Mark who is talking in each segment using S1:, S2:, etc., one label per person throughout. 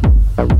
S1: Thank you.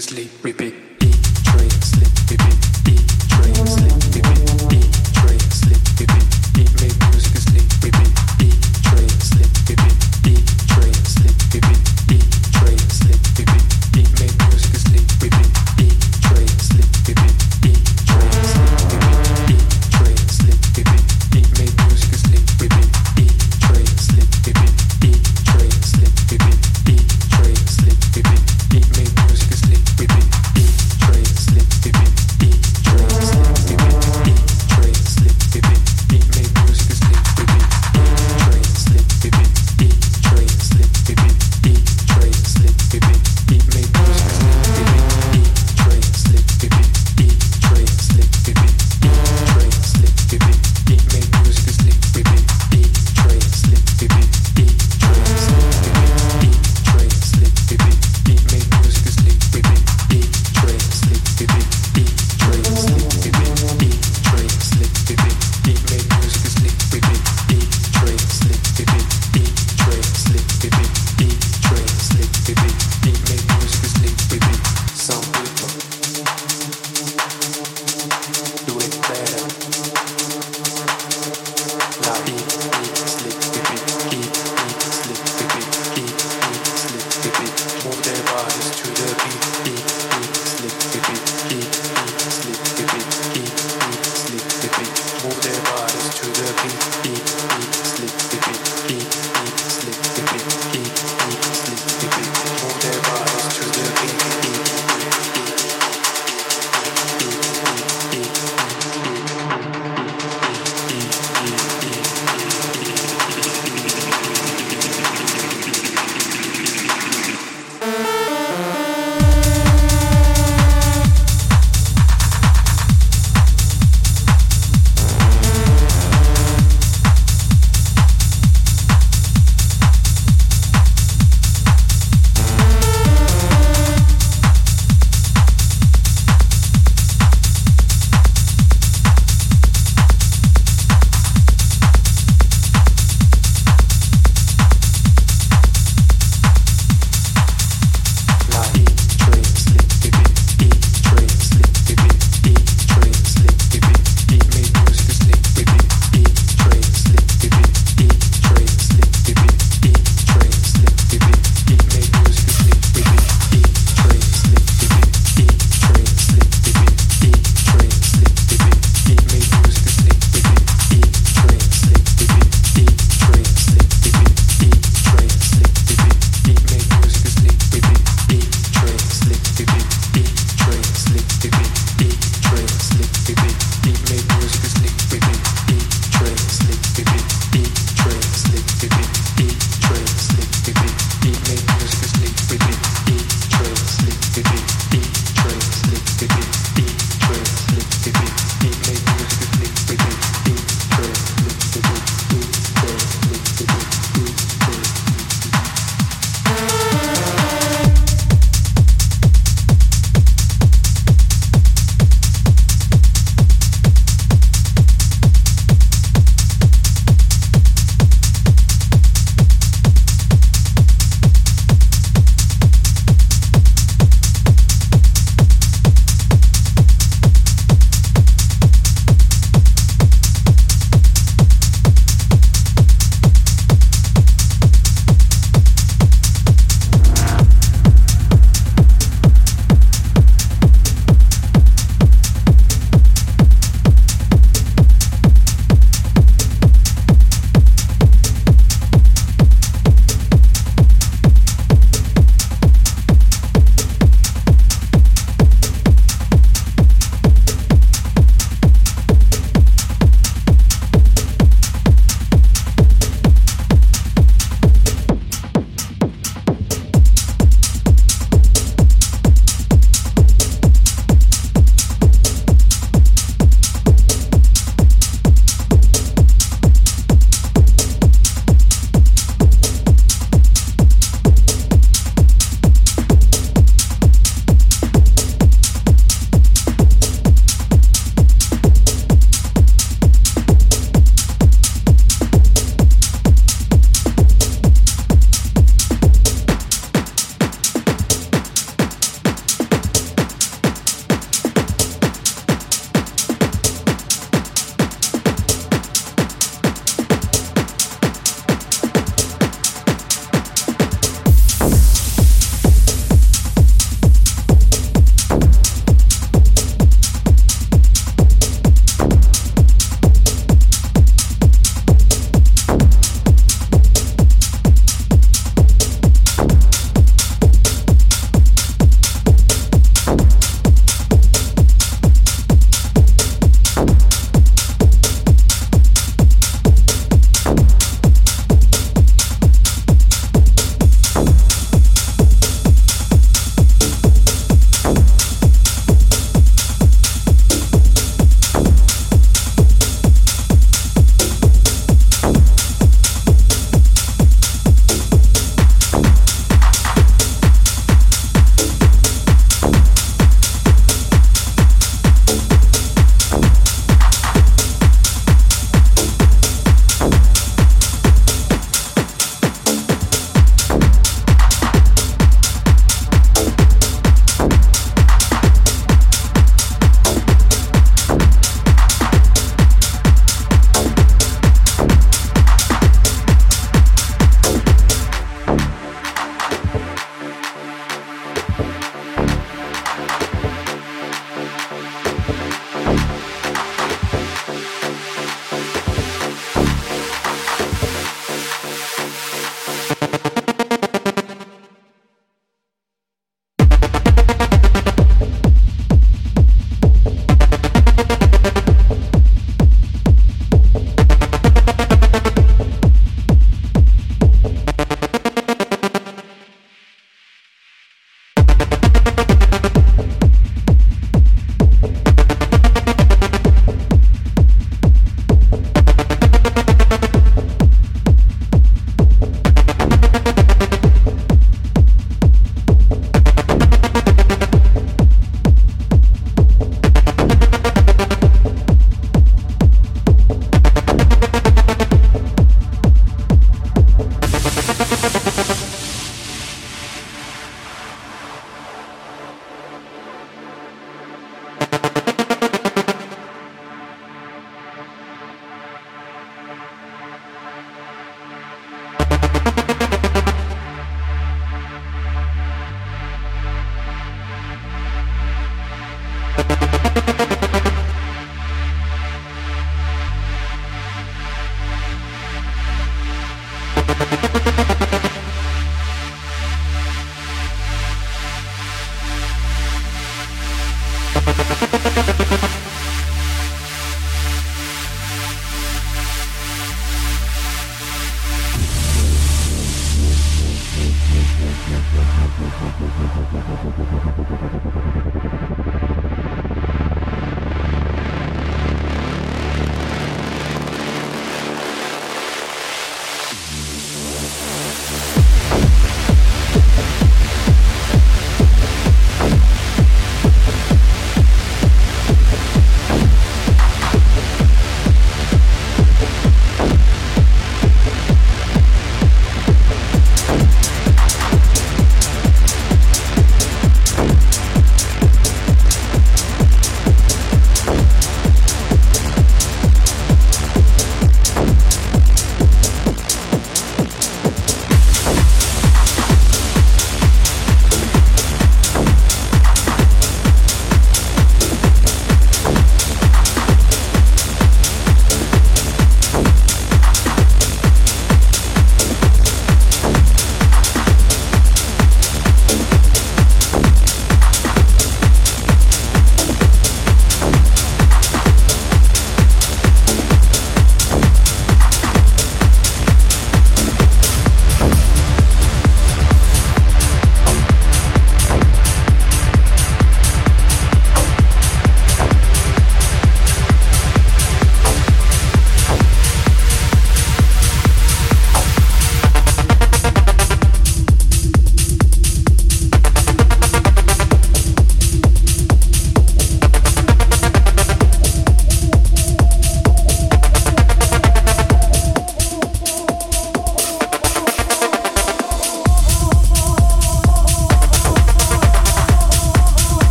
S2: to sleep, repeat, eat, drink, sleep, repeat, eat, drink, sleep, repeat, eat, drink, sleep, repeat.